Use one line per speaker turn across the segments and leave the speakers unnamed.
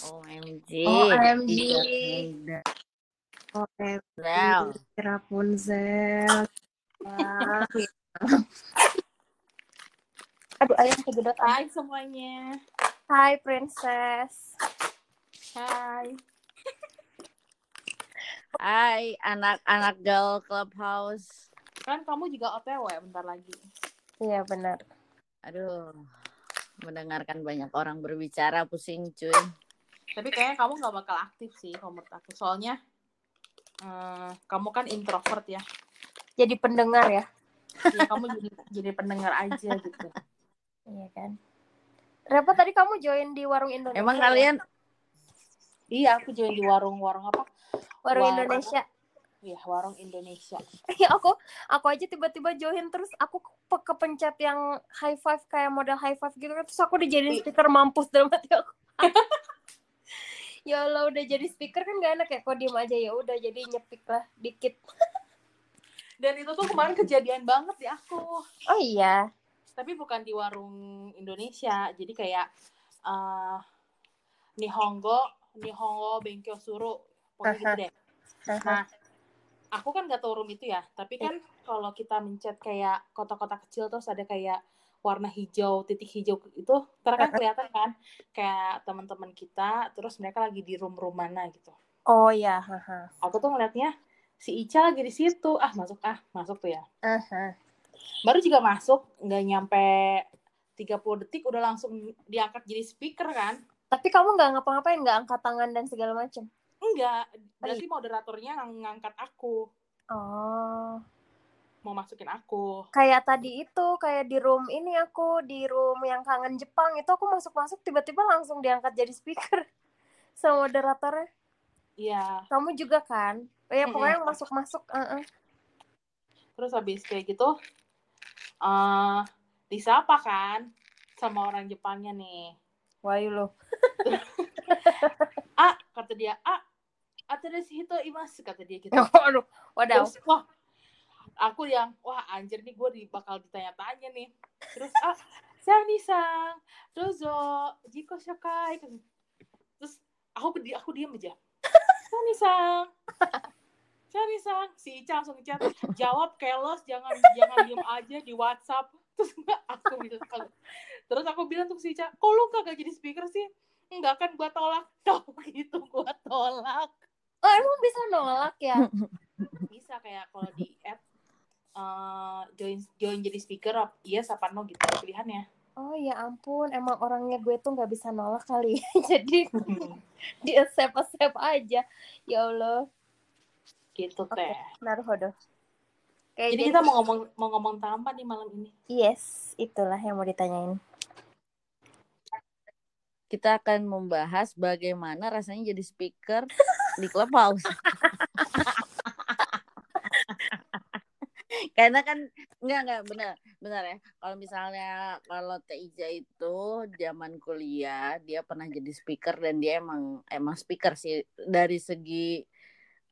OMG.
OMG. OMG. Rapunzel. Wah. Aduh, ayam kegedot.
Hai semuanya.
Hai, Princess.
Hai.
Hai anak-anak girl clubhouse.
Kan kamu juga OTW bentar lagi.
Iya, benar.
Aduh, mendengarkan banyak orang berbicara pusing cuy.
Tapi kayaknya kamu nggak bakal aktif sih kalau menurut aku. Soalnya eh, kamu kan introvert ya.
Jadi pendengar ya.
Ya kamu jadi jadi pendengar aja gitu.
Iya kan. Repot tadi kamu join di warung Indonesia.
Emang
ya?
kalian
Iya, aku join di warung-warung apa?
warung
Warung.
Indonesia?
Iya, warung Indonesia.
Iya aku aku aja tiba-tiba join terus aku ke- kepencet yang high five kayak model high five gitu kan terus aku udah jadi speaker mampus dalam hati aku. ya Allah udah jadi speaker kan gak enak ya kok diem aja ya udah jadi nyepik lah dikit.
Dan itu tuh kemarin kejadian banget di aku.
Oh iya.
Tapi bukan di warung Indonesia. Jadi kayak eh Nihongo, Nihongo Benkyo Suru. Pokoknya gitu deh. Nah, aku kan gak tahu room itu ya, tapi kan kalau kita mencet kayak kotak-kotak kecil terus ada kayak warna hijau, titik hijau itu, ntar kan kelihatan kan kayak teman-teman kita, terus mereka lagi di room-room mana gitu.
Oh iya. haha.
Aku tuh ngeliatnya si Ica lagi di situ, ah masuk ah masuk tuh ya.
Aha.
Baru juga masuk, nggak nyampe 30 detik udah langsung diangkat jadi speaker kan?
Tapi kamu nggak ngapa-ngapain nggak angkat tangan dan segala macam.
Enggak, berarti moderatornya ng- ngangkat aku,
Oh.
Mau masukin aku.
Kayak tadi itu kayak di room ini aku di room yang kangen Jepang itu aku masuk-masuk tiba-tiba langsung diangkat jadi speaker sama moderatornya.
Iya,
Kamu juga kan? Ya
Mm-mm.
pokoknya yang masuk-masuk. uh-uh.
terus habis kayak gitu eh disapa kan sama orang Jepangnya nih
Wah lo.
ah kata dia ah ada hito imas kata dia gitu
Waduh, wadaw.
terus wah aku yang wah anjir nih gue di, bakal ditanya-tanya nih. Terus ah Sani sang Dozo Jiko Shokai. Terus aku di aku diam aja. Sani sang Sani sang si Ica langsung chat jawab kelos jangan jangan diem aja di WhatsApp. Terus aku bilang terus aku bilang tuh si Ica kok lu kagak jadi speaker sih? Enggak kan gua tolak. Tau gitu gua tolak.
Oh emang bisa nolak ya?
bisa kayak kalau di eh, join join jadi speaker up yes apa no gitu pilihannya
Oh ya ampun, emang orangnya gue tuh nggak bisa nolak kali. Jadi dia save save aja. Ya Allah.
gitu teh
naruhodo. Kayak
jadi kita mau ngomong mau ngomong tentang apa nih malam ini
Yes, itulah yang mau ditanyain.
kita akan membahas bagaimana rasanya jadi speaker di clubhouse. Karena kan enggak enggak benar benar ya. Kalau misalnya kalau Teiza itu zaman kuliah dia pernah jadi speaker dan dia emang emang speaker sih dari segi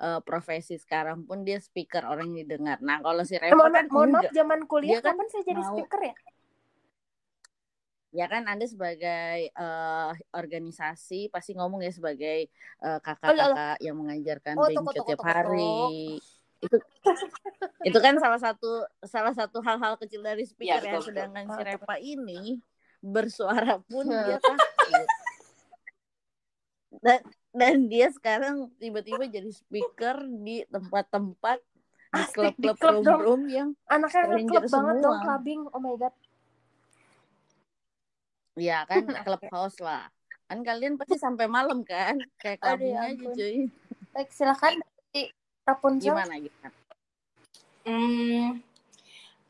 eh, profesi sekarang pun dia speaker orang yang didengar. Nah kalau si
mohon,
kan
mohon maaf, zaman kuliah
Dia kan
kapan saya jadi
mau-
speaker ya?
ya kan Anda sebagai eh, organisasi pasti ngomong ya sebagai eh, kakak-kakak yang mengajarkan
Oh, tunggu,
bengkel
tunggu,
tiap hari. Itu itu kan salah satu salah satu hal-hal kecil dari speaker
Iya,
ya.
betul,
Sedangkan
betul.
si Repa ini bersuara pun
Hmm.
dia takut. Dan dan dia sekarang tiba-tiba jadi speaker di tempat-tempat di klub-klub
klub
room-room yang
Anaknya
Stranger
ngeklub banget
semua.
dong clubbing. Oh my god.
ya kan clubhouse lah. Kan kalian pasti sampai malam kan? Kayak
Aduh,
clubbing
ya
aja
ampun.
cuy.
Baik, silakan dari Rapunzel.
Gimana gimana?
hmm,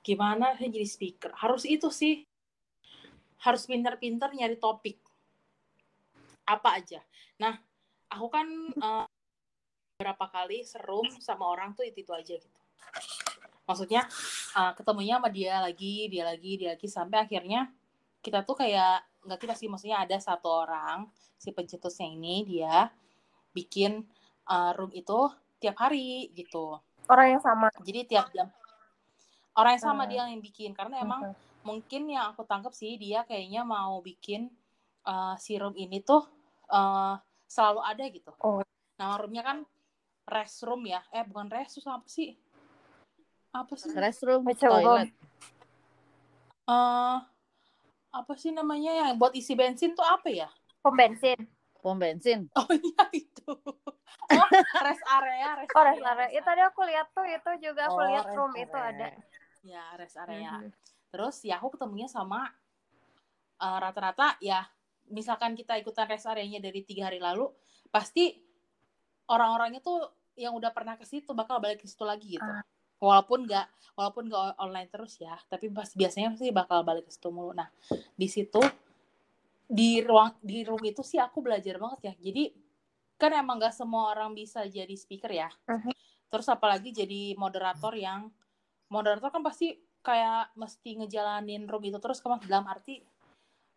gimana saya jadi speaker? Harus itu sih. Harus pintar-pintar nyari topik. Apa aja. Nah aku kan eh, beberapa kali serum sama orang tuh itu itu aja gitu. Maksudnya eh, ketemunya sama dia lagi dia lagi dia lagi sampai akhirnya kita tuh kayak nggak kita sih? Maksudnya ada satu orang si pencetusnya ini dia bikin eh, room itu tiap hari gitu.
Orang yang sama.
jadi tiap jam. Orang yang sama
Hmm.
dia yang bikin karena emang mungkin yang aku tangkap sih dia kayaknya mau bikin uh, ini tuh uh, selalu ada gitu.
Oh.
nama roomnya kan restroom ya. Eh bukan restroom apa sih? Apa sih?
Restroom
Macam
toilet.
eh apa sih namanya yang buat isi bensin tuh apa ya?
Pom bensin.
Pom bensin
oh iya itu oh rest area rest
Oh, rest area. Itu tadi aku lihat tuh itu juga aku
Oh,
lihat room
area.
itu ada.
ya rest area
Mhm.
terus ya aku ketemunya sama eh, rata-rata ya misalkan kita ikutan rest area-nya dari tiga hari lalu pasti orang-orangnya tuh yang udah pernah ke situ bakal balik ke situ lagi gitu
Ah.
walaupun nggak walaupun nggak online terus ya tapi pasti biasanya pasti bakal balik ke situ mulu nah di situ di ruang di room itu sih aku belajar banget ya. Jadi kan emang nggak semua orang bisa jadi speaker ya.
Mhm.
terus apalagi jadi moderator yang moderator kan pasti kayak mesti ngejalanin room itu terus kan dalam arti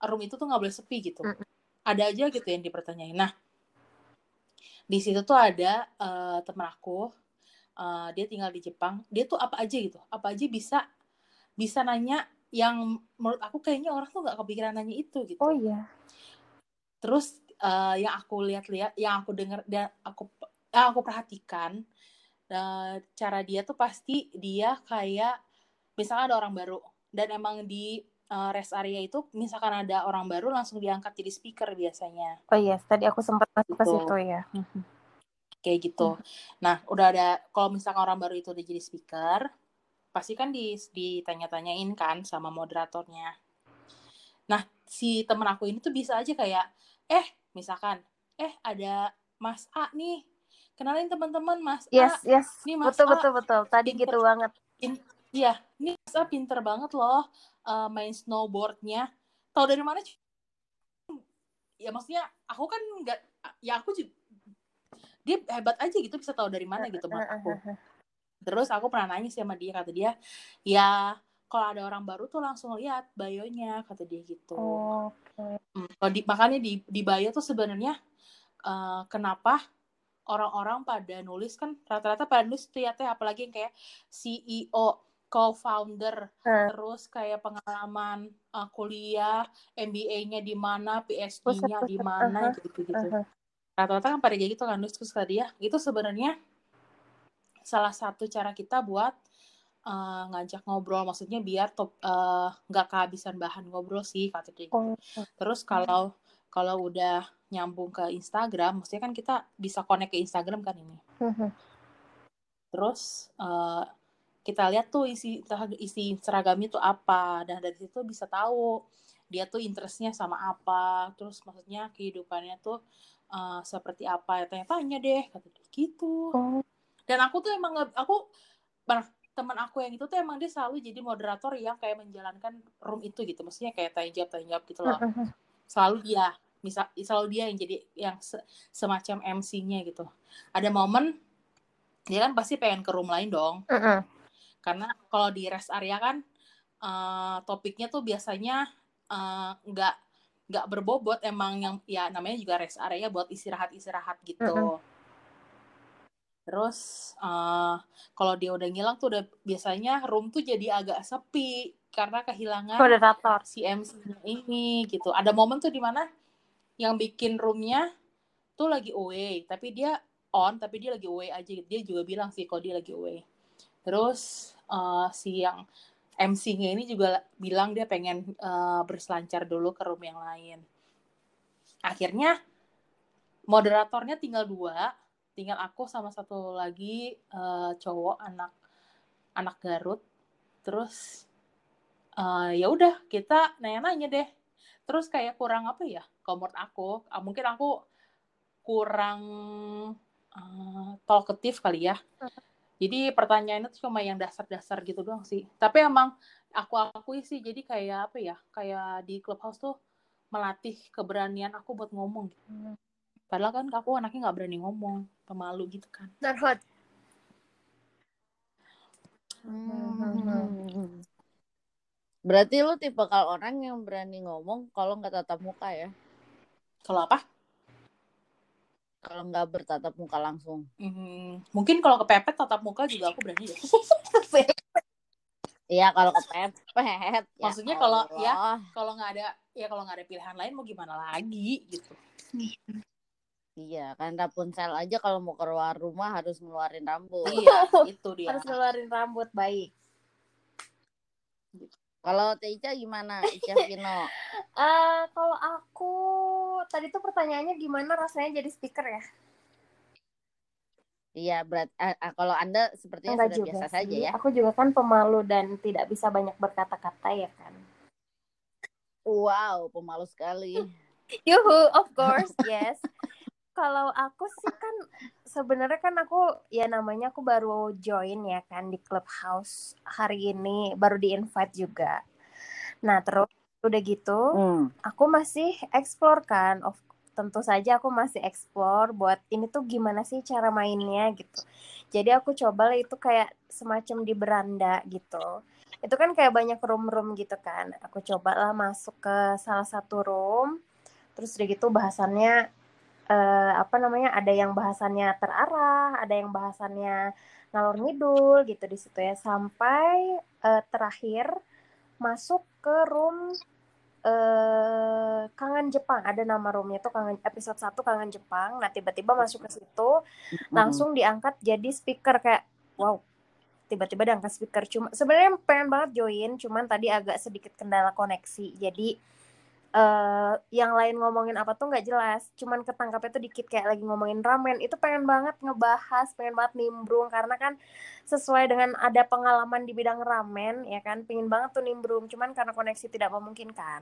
room itu tuh nggak boleh sepi gitu.
Mm.
ada aja gitu yang dipertanyain. Nah di situ tuh ada eh, temen aku eh, dia tinggal di Jepang. Dia tuh apa aja gitu. Apa aja bisa bisa nanya yang menurut aku kayaknya orang tuh nggak kepikiran nanya itu gitu
Oh iya.
terus eh, yang aku lihat-lihat yang aku dengar dan aku yang aku perhatikan eh, cara dia tuh pasti dia kayak misalkan ada orang baru dan emang di eh, rest area itu misalkan ada orang baru langsung diangkat jadi speaker biasanya
Oh iya, tadi aku sempat masuk ke
Gitu.
situ ya.
kayak gitu. Nah, udah ada kalau misalkan orang baru itu udah jadi speaker, pasti kan di ditanya-tanyain kan sama moderatornya. Nah, si temen aku ini tuh bisa aja kayak, eh, misalkan, eh ada Mas A nih, kenalin teman-teman Mas
Yes,
A.
yes.
Mas
Betul,
A.
betul, betul. Tadi
Pinter.
gitu banget.
Iya, ini Mas A pinter banget loh eh, main snowboardnya. Tahu dari mana? Ya maksudnya aku kan nggak, ya aku juga dia hebat aja gitu bisa tahu dari mana gitu menurut aku. Terus aku pernah nanya sih sama dia, kata dia, ya kalau ada orang baru tuh langsung lihat bayonya, kata dia gitu.
Oke.
Hmm, kalau di, makanya di, di bio tuh sebenarnya eh, kenapa orang-orang pada nulis kan rata-rata pada nulis tuh ya teh apalagi yang kayak CEO, co-founder,
Hmm.
terus kayak pengalaman eh, kuliah, MBA-nya di mana, PhD-nya di mana,
Aha,
gitu-gitu.
aha.
Rata-rata kan pada kayak gitu kan nulis terus kata dia, itu sebenarnya salah satu cara kita buat eh, ngajak ngobrol. Maksudnya biar top eh, nggak kehabisan bahan ngobrol sih kata dia.
Oh,
terus kalau kalau udah nyambung ke Instagram maksudnya kan kita bisa connect ke Instagram kan ini.
Mhm.
terus eh, kita lihat tuh isi isi seragamnya tuh apa. Dan dari situ bisa tahu dia tuh interestnya sama apa. Terus maksudnya kehidupannya tuh eh, seperti apa. Ya tanya-tanya deh kata gitu.
Oh,
dan aku tuh emang aku pernah teman aku yang itu tuh emang dia selalu jadi moderator yang kayak menjalankan room itu gitu. Maksudnya kayak tanya jawab tanya jawab gitu loh. Selalu dia misal selalu dia yang jadi yang se- semacam MC-nya gitu. Ada momen dia kan pasti pengen ke room lain dong. Karena kalau di rest area kan eh, topiknya tuh biasanya eh, nggak nggak berbobot. Emang yang ya namanya juga rest area buat istirahat istirahat gitu.
Mm-mm.
Terus eh, kalau dia udah ngilang tuh udah biasanya room tuh jadi agak sepi karena kehilangan
Moderator.
si MC-nya ini gitu. Ada momen tuh di mana yang bikin roomnya tuh lagi away, tapi dia on, tapi dia lagi away aja. Dia juga bilang sih kalau dia lagi away. Terus eh, si yang MC-nya ini juga bilang dia pengen eh, berselancar dulu ke room yang lain. Akhirnya moderatornya tinggal dua, tinggal aku sama satu lagi eh, cowok anak anak Garut. Terus eh, ya udah kita nanya-nanya deh. Terus kayak kurang apa ya menurut aku ah, mungkin aku kurang eh, talkative kali ya. Jadi pertanyaannya tuh cuma yang dasar-dasar gitu doang sih. Tapi emang aku akui sih jadi kayak apa ya kayak di clubhouse tuh melatih keberanian aku buat ngomong.
Hmm.
Padahal kan aku anaknya nggak berani ngomong pemalu gitu kan
Narhot.
Hmm. Berarti lu tipe kalau orang yang berani ngomong kalau nggak tatap muka ya?
kalau apa
Kalau nggak bertatap muka langsung.
Hmm, mungkin kalau kepepet tatap muka juga aku berani deh
Iya kalau kepepet. ya
Maksudnya kalau- ya. Kalau nggak ada ya kalau nggak ada pilihan lain mau gimana lagi gitu
Iya, kan Rapunzel aja kalau mau keluar rumah harus ngeluarin rambut.
iya itu dia
Harus ngeluarin rambut baik.
Kalau Teica gimana, Ica Vino?
Eh, kalau aku tadi tuh pertanyaannya gimana rasanya jadi speaker ya?
Iya, berat. ah, kalau Anda sepertinya
Enggak
sudah biasa
sih.
saja ya.
Aku juga kan pemalu dan tidak bisa banyak berkata-kata ya kan.
Wow, pemalu sekali.
Yuhu, of course, yes. Kalau aku sih kan sebenarnya kan aku ya namanya aku baru join ya kan di clubhouse hari ini, baru di invite juga. Nah terus udah gitu,
Hmm.
aku masih explore kan, of tentu saja aku masih explore buat ini tuh gimana sih cara mainnya gitu. Jadi aku coba lah itu kayak semacam di beranda gitu. Itu kan kayak banyak room-room gitu kan. Aku coba lah masuk ke salah satu room, terus udah gitu bahasannya eh, apa namanya ada yang bahasannya terarah, ada yang bahasannya ngalor ngidul gitu di situ ya. Sampai eh, terakhir masuk ke room eh Kangen Jepang. Ada nama roomnya tuh Kangen episode 1 Kangen Jepang. Nah tiba-tiba masuk ke situ langsung diangkat jadi speaker kayak wow. Tiba-tiba diangkat speaker. Cuma sebenarnya pengen banget join cuman tadi agak sedikit kendala koneksi. Jadi eh yang lain ngomongin apa tuh nggak jelas. Cuman ketangkapnya tuh dikit kayak lagi ngomongin ramen. Itu pengen banget ngebahas pengen banget nimbrung. Karena kan sesuai dengan ada pengalaman di bidang ramen ya kan pengen banget tuh nimbrung. Cuman karena koneksi tidak memungkinkan.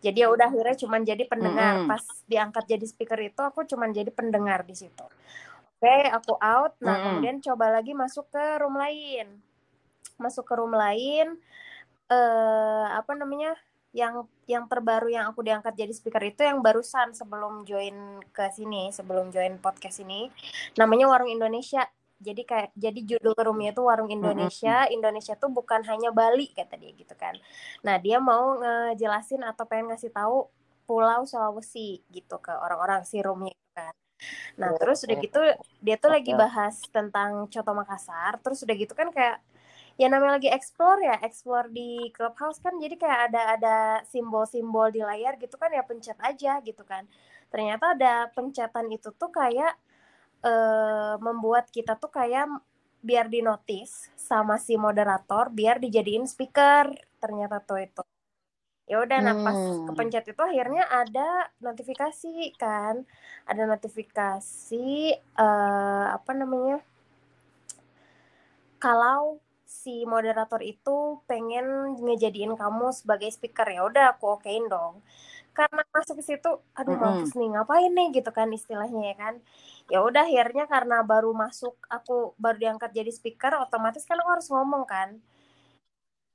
Jadi ya udah akhirnya cuman jadi pendengar.
Mm-mm.
pas diangkat jadi speaker itu aku cuman jadi pendengar di situ. Oke aku out. Nah
Mm-mm.
kemudian coba lagi masuk ke room lain. Masuk ke room lain eh apa namanya yang yang terbaru yang aku diangkat jadi speaker itu yang barusan sebelum join ke sini sebelum join podcast ini. Namanya warung Indonesia. Jadi kayak jadi judul roomnya itu warung Indonesia. Indonesia tuh bukan hanya Bali kata dia gitu kan. Nah dia mau ngejelasin atau pengen ngasih tahu Pulau Sulawesi gitu ke orang-orang si roomnya kan. Nah terus udah gitu dia tuh lagi bahas tentang Coto Makassar. Terus udah gitu kan kayak ya namanya lagi explore ya explore di clubhouse kan jadi kayak ada ada simbol-simbol di layar gitu kan ya pencet aja gitu kan ternyata ada pencetan itu tuh kayak eh, membuat kita tuh kayak biar di notice sama si moderator biar dijadiin speaker ternyata tuh itu ya udah nah pas
Hmm.
kepencet itu akhirnya ada notifikasi kan ada notifikasi eh, apa namanya kalau si moderator itu pengen ngejadiin kamu sebagai speaker ya udah aku okein dong. Karena masuk ke situ aduh
Mm-mm.
mampus nih ngapain nih? Gitu kan istilahnya ya kan. Ya udah akhirnya karena baru masuk aku baru diangkat jadi speaker otomatis kan aku harus ngomong kan.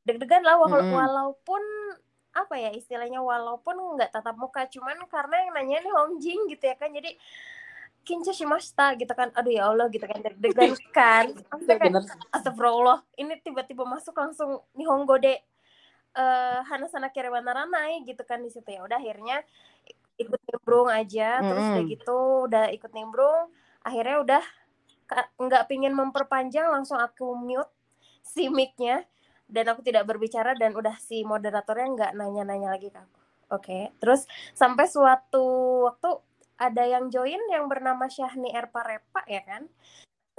Deg-degan lah wala-
Mm-mm.
walaupun apa ya istilahnya walaupun nggak tatap muka cuman karena yang nanya nih Hongjing gitu ya kan. Jadi kinca shimashita gitu kan. Aduh ya Allah gitu kan. Deg-degan. Kan kayak, Astagfirullah, ini tiba-tiba masuk langsung Nihongo de eh Hanasana Kerewana Ranai gitu kan di situ. Ya. Udah akhirnya ikut nimbrung aja, terus
Mm-mm.
udah gitu udah ikut nimbrung, akhirnya udah nggak pingin memperpanjang langsung aku mute si mic-nya. Dan aku tidak berbicara dan udah si moderatornya nggak nanya-nanya lagi ke aku. Oke, terus sampai suatu waktu ada yang join yang bernama Syahni Erpa Repa ya kan.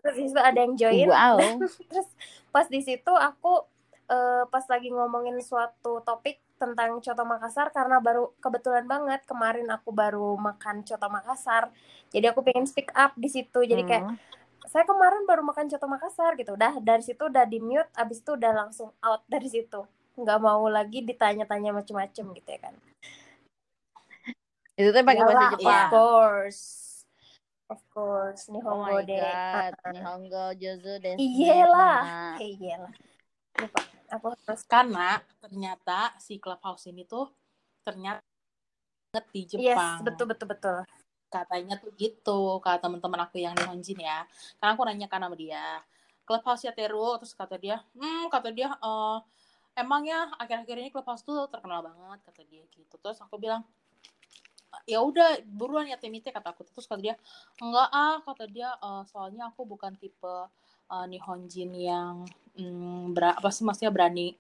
Terus di situ ada yang join
Wow.
terus pas di situ aku eh, pas lagi ngomongin suatu topik tentang coto Makassar karena baru kebetulan banget kemarin aku baru makan coto Makassar jadi aku pengen speak up di situ jadi kayak
Hmm.
saya kemarin baru makan coto Makassar gitu udah dari situ udah di mute abis itu udah langsung out dari situ nggak mau lagi ditanya-tanya macem-macem gitu ya kan
Itu tuh pakai bahasa Jepang.
of course. Of course.
Oh
Nihongo
my
de.
God,
Ah,
Nihongo Jozu desu.
iyalah. Eh, iyalah. Lupa. Aku harus
karena ternyata si clubhouse ini tuh ternyata banget di
yes
Jepang.
betul betul betul.
Katanya tuh gitu kata teman-teman aku yang di Honjin ya. Karena aku nanya kan sama dia clubhouse ya Teru? Terus kata dia hmm kata dia eh emangnya akhir-akhir ini clubhouse tuh terkenal banget kata dia gitu. Terus aku bilang ya udah buruan ya temite kata aku terus kata dia enggak ah kata dia "Eh, soalnya aku bukan tipe eh, Nihonjin yang mm, bera- apa sih maksudnya berani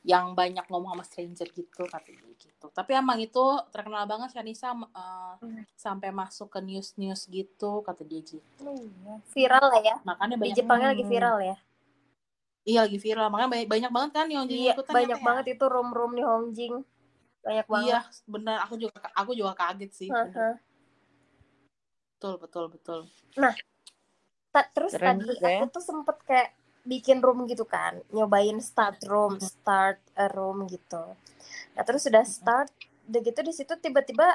yang banyak ngomong sama stranger gitu katanya gitu tapi emang itu terkenal banget Shanisa uh,
Hmm.
sampai masuk ke news news gitu kata dia gitu
Iya. Viral lah ya.
makanya
Di
banyak
Jepangnya lagi
Hmm.
viral ya.
iya lagi viral makanya banyak, banyak banget kan jadi
Iya, banyak
nyata ya.
banget itu room-room di Hongjing. Banyak banget.
iya bener aku juga aku juga kaget sih bener.
Haha.
betul betul betul
Ta- terus
Keren
tadi
juga ya.
aku tuh sempet kayak bikin room gitu kan, nyobain start room, start a room gitu. Nah terus sudah start, udah gitu di situ tiba-tiba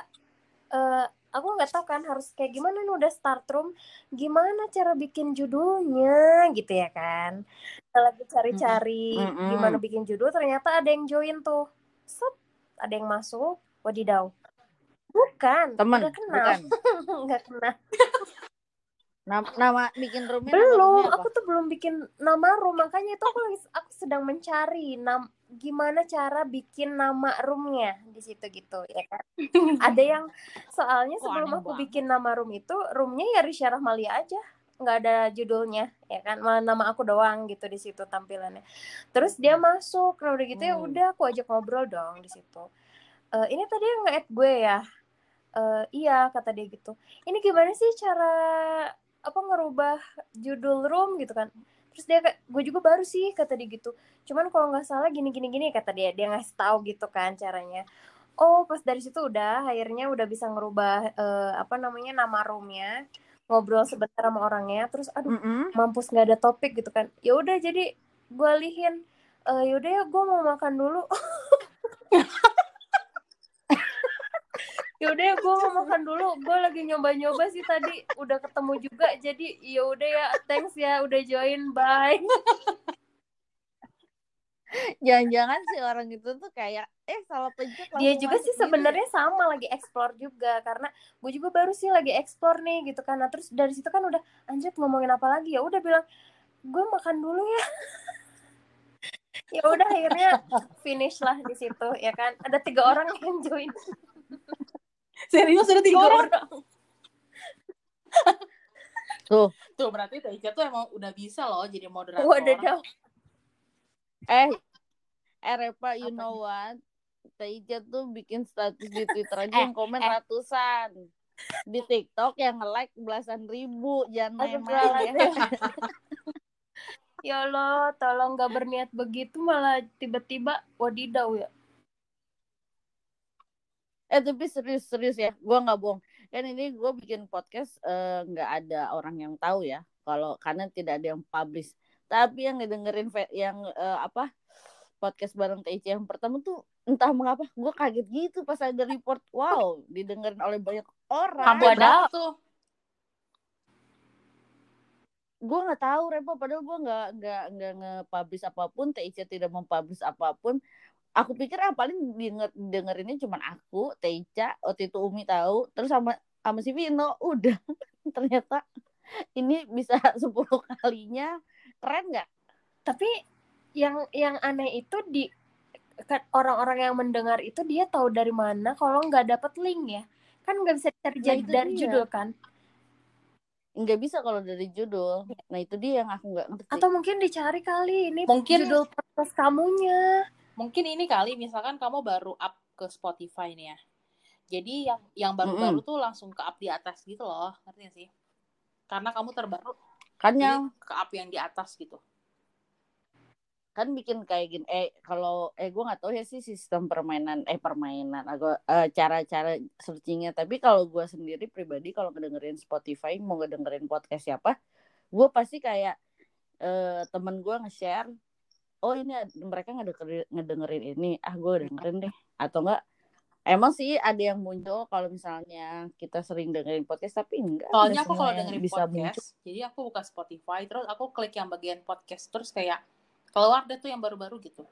eh aku nggak tahu kan harus kayak gimana nih udah start room, gimana cara bikin judulnya gitu ya kan. Kita lagi cari-cari
Mm-mm.
gimana bikin judul, ternyata ada yang join tuh, Set, ada yang masuk, wadidaw. Bukan,
Temen,
nggak kenal,
bukan.
nggak kenal.
Nama, nama bikin roomnya
belum aku tuh belum bikin nama room makanya itu aku lagi aku sedang mencari nam gimana cara bikin nama roomnya di situ gitu ya kan ada yang soalnya
Kok
sebelum aku
banget.
bikin nama room itu roomnya ya Risha Rahmalia aja nggak ada judulnya ya kan? Malah nama aku doang gitu di situ tampilannya. Terus dia masuk nah udah gitu ya
Hmm.
udah aku ajak ngobrol dong di situ. "Eh, ini tadi yang nge-add gue ya? "Eh, iya kata dia gitu. Ini gimana sih cara apa ngerubah judul room gitu kan? Terus dia kayak gue juga baru sih kata dia gitu. Cuman kalau nggak salah gini gini gini kata dia. Dia ngasih tahu gitu kan caranya. Oh pas dari situ udah akhirnya udah bisa ngerubah eh, apa namanya nama roomnya ngobrol sebentar sama orangnya terus aduh
Mm-mm.
mampus nggak ada topik gitu kan. Ya udah jadi gue alihin "Eh, yaudah ya gue mau makan dulu. Yaudah ya gue mau makan dulu. Gue lagi nyoba-nyoba sih tadi. Udah ketemu juga jadi ya udah ya thanks ya udah join bye
Jangan-jangan si orang itu tuh kayak eh salah pencet
dia juga sih
gitu.
sebenarnya sama lagi explore juga karena gue juga baru sih lagi explore nih gitu kan. Nah terus dari situ kan udah anjir ngomongin apa lagi? Ya udah bilang gue makan dulu ya. Ya udah akhirnya finish lah di situ ya kan. Ada tiga orang yang join.
Serius ada tiga orang?
Tuh.
tuh berarti Taika tuh emang udah bisa loh jadi moderator.
Wadadah.
Eh, eh Repa, you
Apa
know what? Taija tuh bikin status di Twitter aja
Eh,
yang komen
eh.
ratusan. Di TikTok yang nge-like belasan ribu. Jangan main-main ya.
Ya Allah, tolong gak berniat begitu malah tiba-tiba wadidaw ya.
Eh tapi serius-serius ya, gue nggak bohong. Kan ini gue bikin podcast eh, nggak ada orang yang tahu ya. Kalau karena tidak ada yang publish. Tapi yang ngedengerin yang eh, apa podcast bareng TIC yang pertama tuh entah mengapa gue kaget gitu pas ada report. Wow, didengerin oleh banyak orang.
sampai
Wadaw.
berapa tuh
gue nggak tahu Repo padahal gue nggak nggak nggak nge-publish apa pun TIC tidak mempublish apa pun aku pikir ah paling denger dengerinnya cuma aku Teica waktu itu Umi tahu terus sama sama si Vino udah ternyata ini bisa 10 kalinya keren nggak
Tapi yang yang aneh itu di kan orang-orang yang mendengar itu dia tahu dari mana kalau nggak dapat link ya. Kan nggak bisa cari
Nah,
dari
dia.
judul kan.
nggak bisa kalau dari judul nah itu dia yang aku nggak ngerti
Atau mungkin dicari kali ini
Mungkin-
judul podcast kamunya.
mungkin ini kali misalkan kamu baru up ke Spotify nih ya jadi yang yang baru-baru tuh langsung ke up di atas gitu loh ngerti gak sih karena kamu terbaru
kan yang
ke up yang di atas gitu.
Kan bikin kayak gini eh kalau eh gue nggak tahu ya sih sistem permainan eh permainan agak eh, cara-cara searchingnya. Tapi kalau gue sendiri pribadi kalau ngedengerin Spotify mau ngedengerin podcast siapa gue pasti kayak eh, temen gue nge-share oh ini mereka ngedengerin, ngedengerin ini ah gue dengerin deh. Atau enggak emang sih ada yang muncul kalau misalnya kita sering dengerin podcast tapi enggak
soalnya aku kalau dengerin
bisa muncul
podcast jadi aku buka Spotify terus aku klik yang bagian podcast terus kayak keluar deh tuh yang baru-baru gitu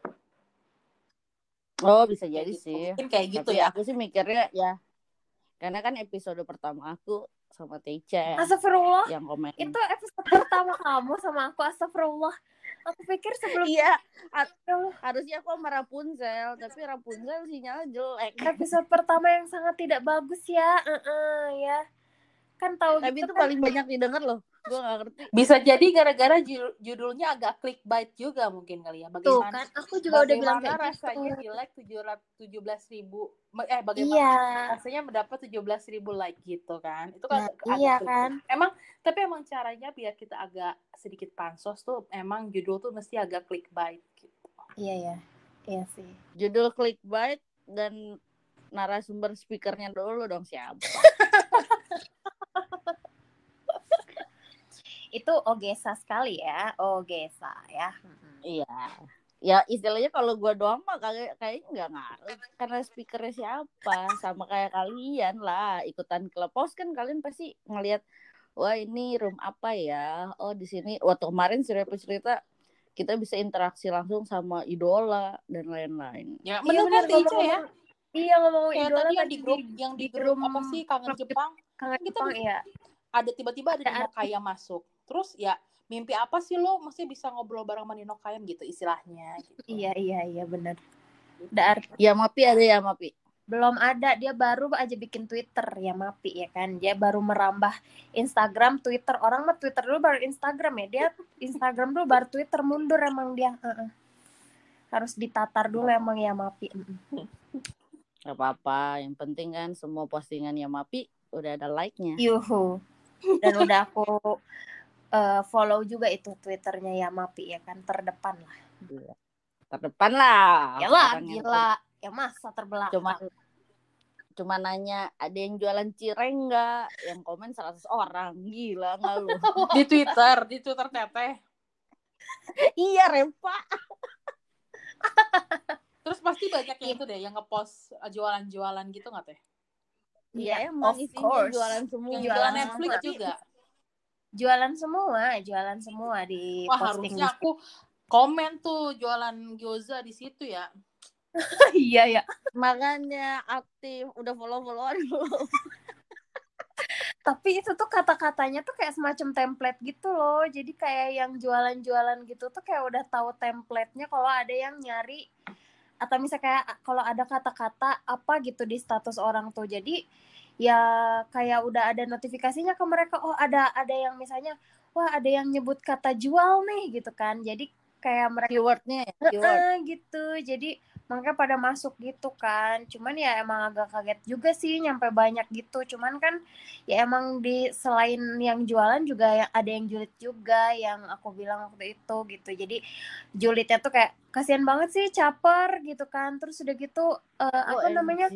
oh bisa
Kayak
jadi
gitu.
sih
mungkin kayak gitu
tapi
ya
aku sih mikirnya ya karena kan episode pertama aku sama Teica
Astagfirullah.
yang komen
Itu episode pertama kamu sama aku. Astagfirullah. Aku pikir sebelum
iya
Ya
harusnya aku sama Rapunzel tapi Rapunzel sinyalnya jelek
episode pertama yang sangat tidak bagus ya. Heeh, ya. Kan tahu
tapi
gitu
itu
kan.
paling banyak didengar loh gue gak ngerti
Bisa jadi gara-gara ju- judulnya agak clickbait juga mungkin kali ya.
Tuh
Bagaimana
kan aku juga udah bilang kayak
rasanya
gitu.
di like tujuh belas ribu eh bagaimana
Iya.
rasanya mendapat tujuh belas ribu like gitu kan itu kan
Nah,
agak
iya
clickbait.
kan?
emang tapi emang caranya biar kita agak sedikit pansos tuh emang judul tuh mesti agak clickbait gitu
Iya ya. Iya sih.
judul clickbait dan narasumber speakernya dulu dong siapa
Itu Ogesa sekali ya. Ogesa ya. Mm-mm.
iya. Ya istilahnya kalau gue doang mah kayak kayaknya nggak ngaruh. Karena speakernya siapa? Sama kayak kalian lah. Ikutan clubhouse kan kalian pasti ngelihat wah ini room apa ya? Oh di sini. Waktu kemarin cerita cerita kita bisa interaksi langsung sama idola dan lain-lain.
Ya
Iya,
bener kan
bener,
Teica ya?
Iya ngomong
kayak
idola
tadi yang di grup yang di grup apa sih kangen Jepang?
Kangen
kita
Jepang
bisa-
ya.
ada tiba-tiba ada
Ada
Kaya masuk terus ya mimpi apa sih lo mesti bisa ngobrol bareng sama Nino Kaya gitu istilahnya gitu.
Iya iya iya benar. Dar
ya mapi ada ya mapi
belum ada dia baru aja bikin Twitter ya Mapi ya kan dia baru merambah Instagram Twitter orang mah Twitter dulu baru Instagram ya dia Instagram dulu baru Twitter mundur emang dia Heeh. harus ditatar dulu emang ya Mapi.
Gak apa-apa, yang penting kan semua postingannya Mapi udah ada like-nya.
Yuhu. Dan udah aku eh, follow juga itu Twitternya ya Mapi ya kan terdepan lah.
Terdepan lah.
Ya lah gila. Ya masa terbelakang.
Cuma cuma nanya ada yang jualan cireng nggak? Yang komen 100 orang. Gila nggak lu?
di Twitter di Twitter teteh
iya, Repa.
terus pasti banyak yang itu deh yang ngepost uh, jualan-jualan gitu nggak teh
Iya,
Iya,
emang
of course.
jualan semua.
yang
Jualan.
Netflix juga
Jualan semua, jualan semua di
wah
posting.
harusnya aku komen tuh jualan gyoza di situ ya
iya ya.
Makanya aktif, udah follow-followan belum?
Tapi itu tuh kata-katanya tuh kayak semacam template gitu loh. Jadi kayak yang jualan-jualan gitu tuh kayak udah tahu template-nya kalau ada yang nyari atau misalnya kayak kalau ada kata-kata apa gitu di status orang tuh. Jadi ya kayak udah ada notifikasinya ke mereka oh ada ada yang misalnya wah ada yang nyebut kata jual nih gitu kan. Jadi kayak mereka
Keywordnya ya, keyword.
Gitu jadi makanya pada masuk gitu kan. Cuman ya emang agak kaget juga sih nyampe banyak gitu. Cuman kan ya emang di selain yang jualan juga ya ada yang julid juga yang aku bilang waktu itu gitu. Jadi julidnya tuh kayak kasihan banget sih caper gitu kan. Terus udah gitu eh, apa namanya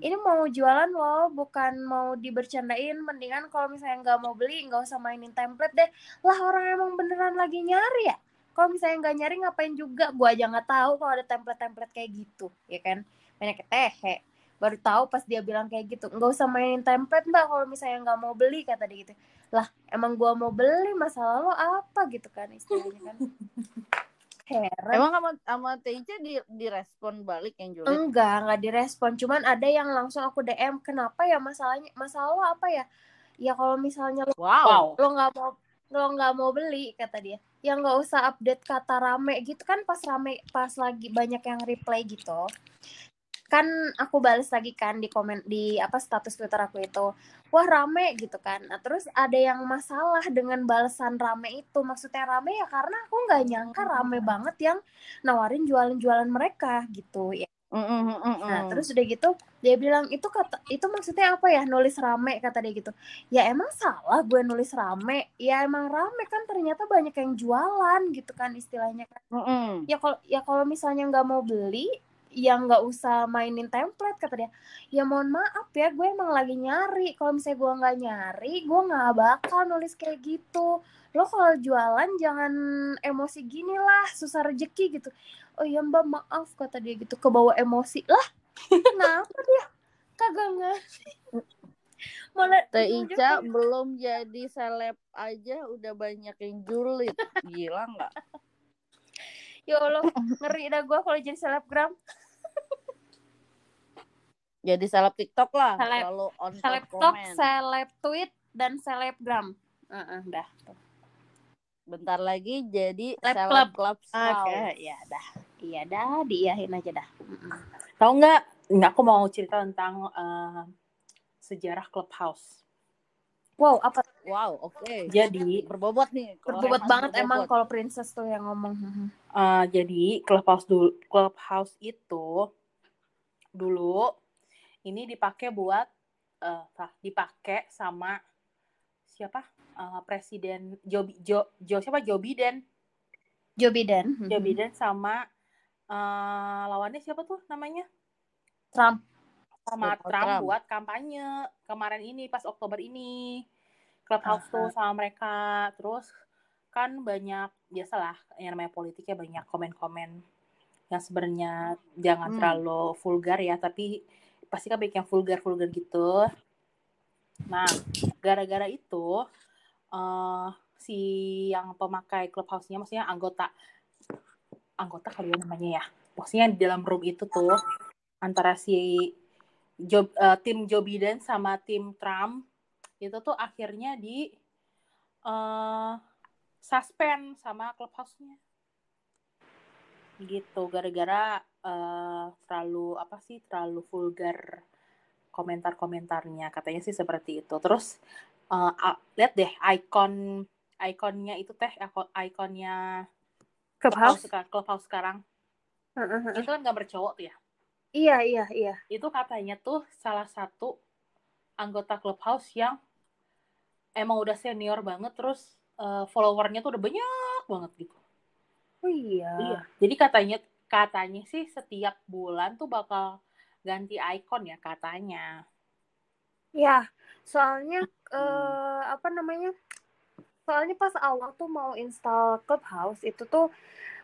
ini mau jualan loh bukan mau dibercandain. Mendingan kalau misalnya nggak mau beli nggak usah mainin template deh. Lah orang emang beneran lagi nyari ya kalau misalnya nggak nyari ngapain juga gua aja nggak tahu kalau ada template-template kayak gitu ya kan banyak tehe baru tahu pas dia bilang kayak gitu nggak usah mainin template mbak kalau misalnya nggak mau beli kata dia gitu lah emang gua mau beli masalah lo apa gitu kan istilahnya kan heran
Emang sama sama TIC di direspon balik yang julid?
Enggak, enggak direspon. Cuman ada yang langsung aku DM, kenapa ya masalahnya? Masalah lo apa ya? Ya kalau misalnya lo,
Wow.
lo nggak mau lo nggak mau beli kata dia, ya nggak usah update kata rame gitu kan pas rame pas lagi banyak yang reply gitu. Kan aku balas lagi kan di komen di apa status Twitter aku itu. Wah rame gitu kan. Nah, terus ada yang masalah dengan balasan rame itu. Maksudnya rame ya karena aku nggak nyangka rame banget yang nawarin jualan-jualan mereka gitu ya.
Mm, mm, mm,
Nah, terus udah gitu dia bilang itu kata itu maksudnya apa ya nulis rame kata dia gitu. Ya emang salah gue nulis rame. Ya emang rame kan ternyata banyak yang jualan gitu kan istilahnya kan.
Mm, mm.
Ya kalau ya kalau misalnya nggak mau beli ya nggak usah mainin template kata dia. Ya mohon maaf ya gue emang lagi nyari. Kalau misalnya gue nggak nyari, gue nggak bakal nulis kayak gitu. Lo kalau jualan jangan emosi gini lah, susah rezeki gitu. Oh iya mbak maaf kata dia gitu, kebawa emosi lah. Kenapa dia kagak ngasih?
Teh Ica belum jadi seleb aja udah banyak yang julid. Gila nggak?
Ya Allah, ngeri dah gue kalau jadi selebgram.
Jadi seleb TikTok lah.
Seleb-
Selalu on top
Seleb
komen.
seleb tweet, dan selebgram. Heeh, dah.
Bentar lagi jadi
Seleb club.
club.
Oke, ya dah. Iya dah, diiyahin aja dah. Mm-mm.
tahu nggak nggak aku mau cerita tentang eh, sejarah clubhouse
Wow, apa?
Wow, oke.
Jadi
Berbobot nih.
Berbobot banget
berbobot.
emang kalau princess tuh yang ngomong.
eh, jadi clubhouse dulu clubhouse itu dulu ini dipakai buat eh tah, dipakai sama siapa? Eh, presiden Joe Jo Jo siapa? Joe Biden.
Joe Biden.
Joe Biden sama eh, lawannya siapa tuh namanya?
Trump.
sama Trump,
Trump.
buat kampanye kemarin ini pas Oktober ini. Clubhouse tuh sama mereka. Terus kan banyak biasalah yang namanya politiknya banyak komen-komen yang sebenarnya jangan
Hmm.
terlalu vulgar ya tapi pasti kan banyak yang vulgar-vulgar gitu. Nah gara-gara itu eh si yang pemakai clubhouse-nya maksudnya anggota anggota kali ya namanya ya maksudnya di dalam room itu tuh antara si Joe, eh, tim Joe Biden sama tim Trump itu tuh akhirnya di eh suspend sama clubhouse-nya. Gitu gara-gara eh, terlalu apa sih terlalu vulgar komentar-komentarnya katanya sih seperti itu terus eh, a- lihat deh icon ikonnya itu teh ikonnya
Clubhouse.
clubhouse, clubhouse sekarang
heeh.
itu kan gambar cowok tuh ya
Iya, iya, iya.
itu katanya tuh salah satu anggota clubhouse yang emang udah senior banget terus eh, followernya tuh udah banyak banget gitu
Oh iya.
Iya. Jadi katanya katanya sih setiap bulan tuh bakal ganti icon ya katanya.
Ya, soalnya eh, apa namanya? Soalnya pas awal tuh mau install Clubhouse itu tuh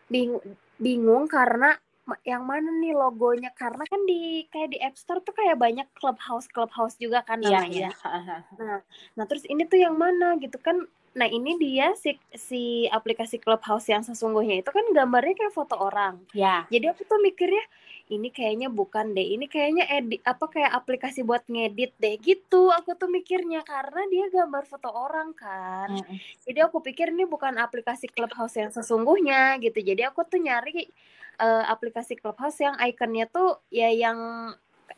bingung bingung karena yang mana nih logonya karena kan di kayak di App Store tuh kayak banyak Clubhouse Clubhouse juga kan
Iya
namanya.
iya.
Nah, terus ini tuh yang mana gitu kan? Nah, ini dia si si aplikasi Clubhouse yang sesungguhnya itu kan gambarnya kayak foto orang.
Ya.
Jadi aku tuh mikirnya ini kayaknya bukan deh, ini kayaknya edit apa kayak aplikasi buat ngedit deh gitu. Aku tuh mikirnya karena dia gambar foto orang kan.
Mm-mm.
Jadi aku pikir ini bukan aplikasi Clubhouse yang sesungguhnya gitu. Jadi aku tuh nyari eh, aplikasi Clubhouse yang ikonnya tuh ya yang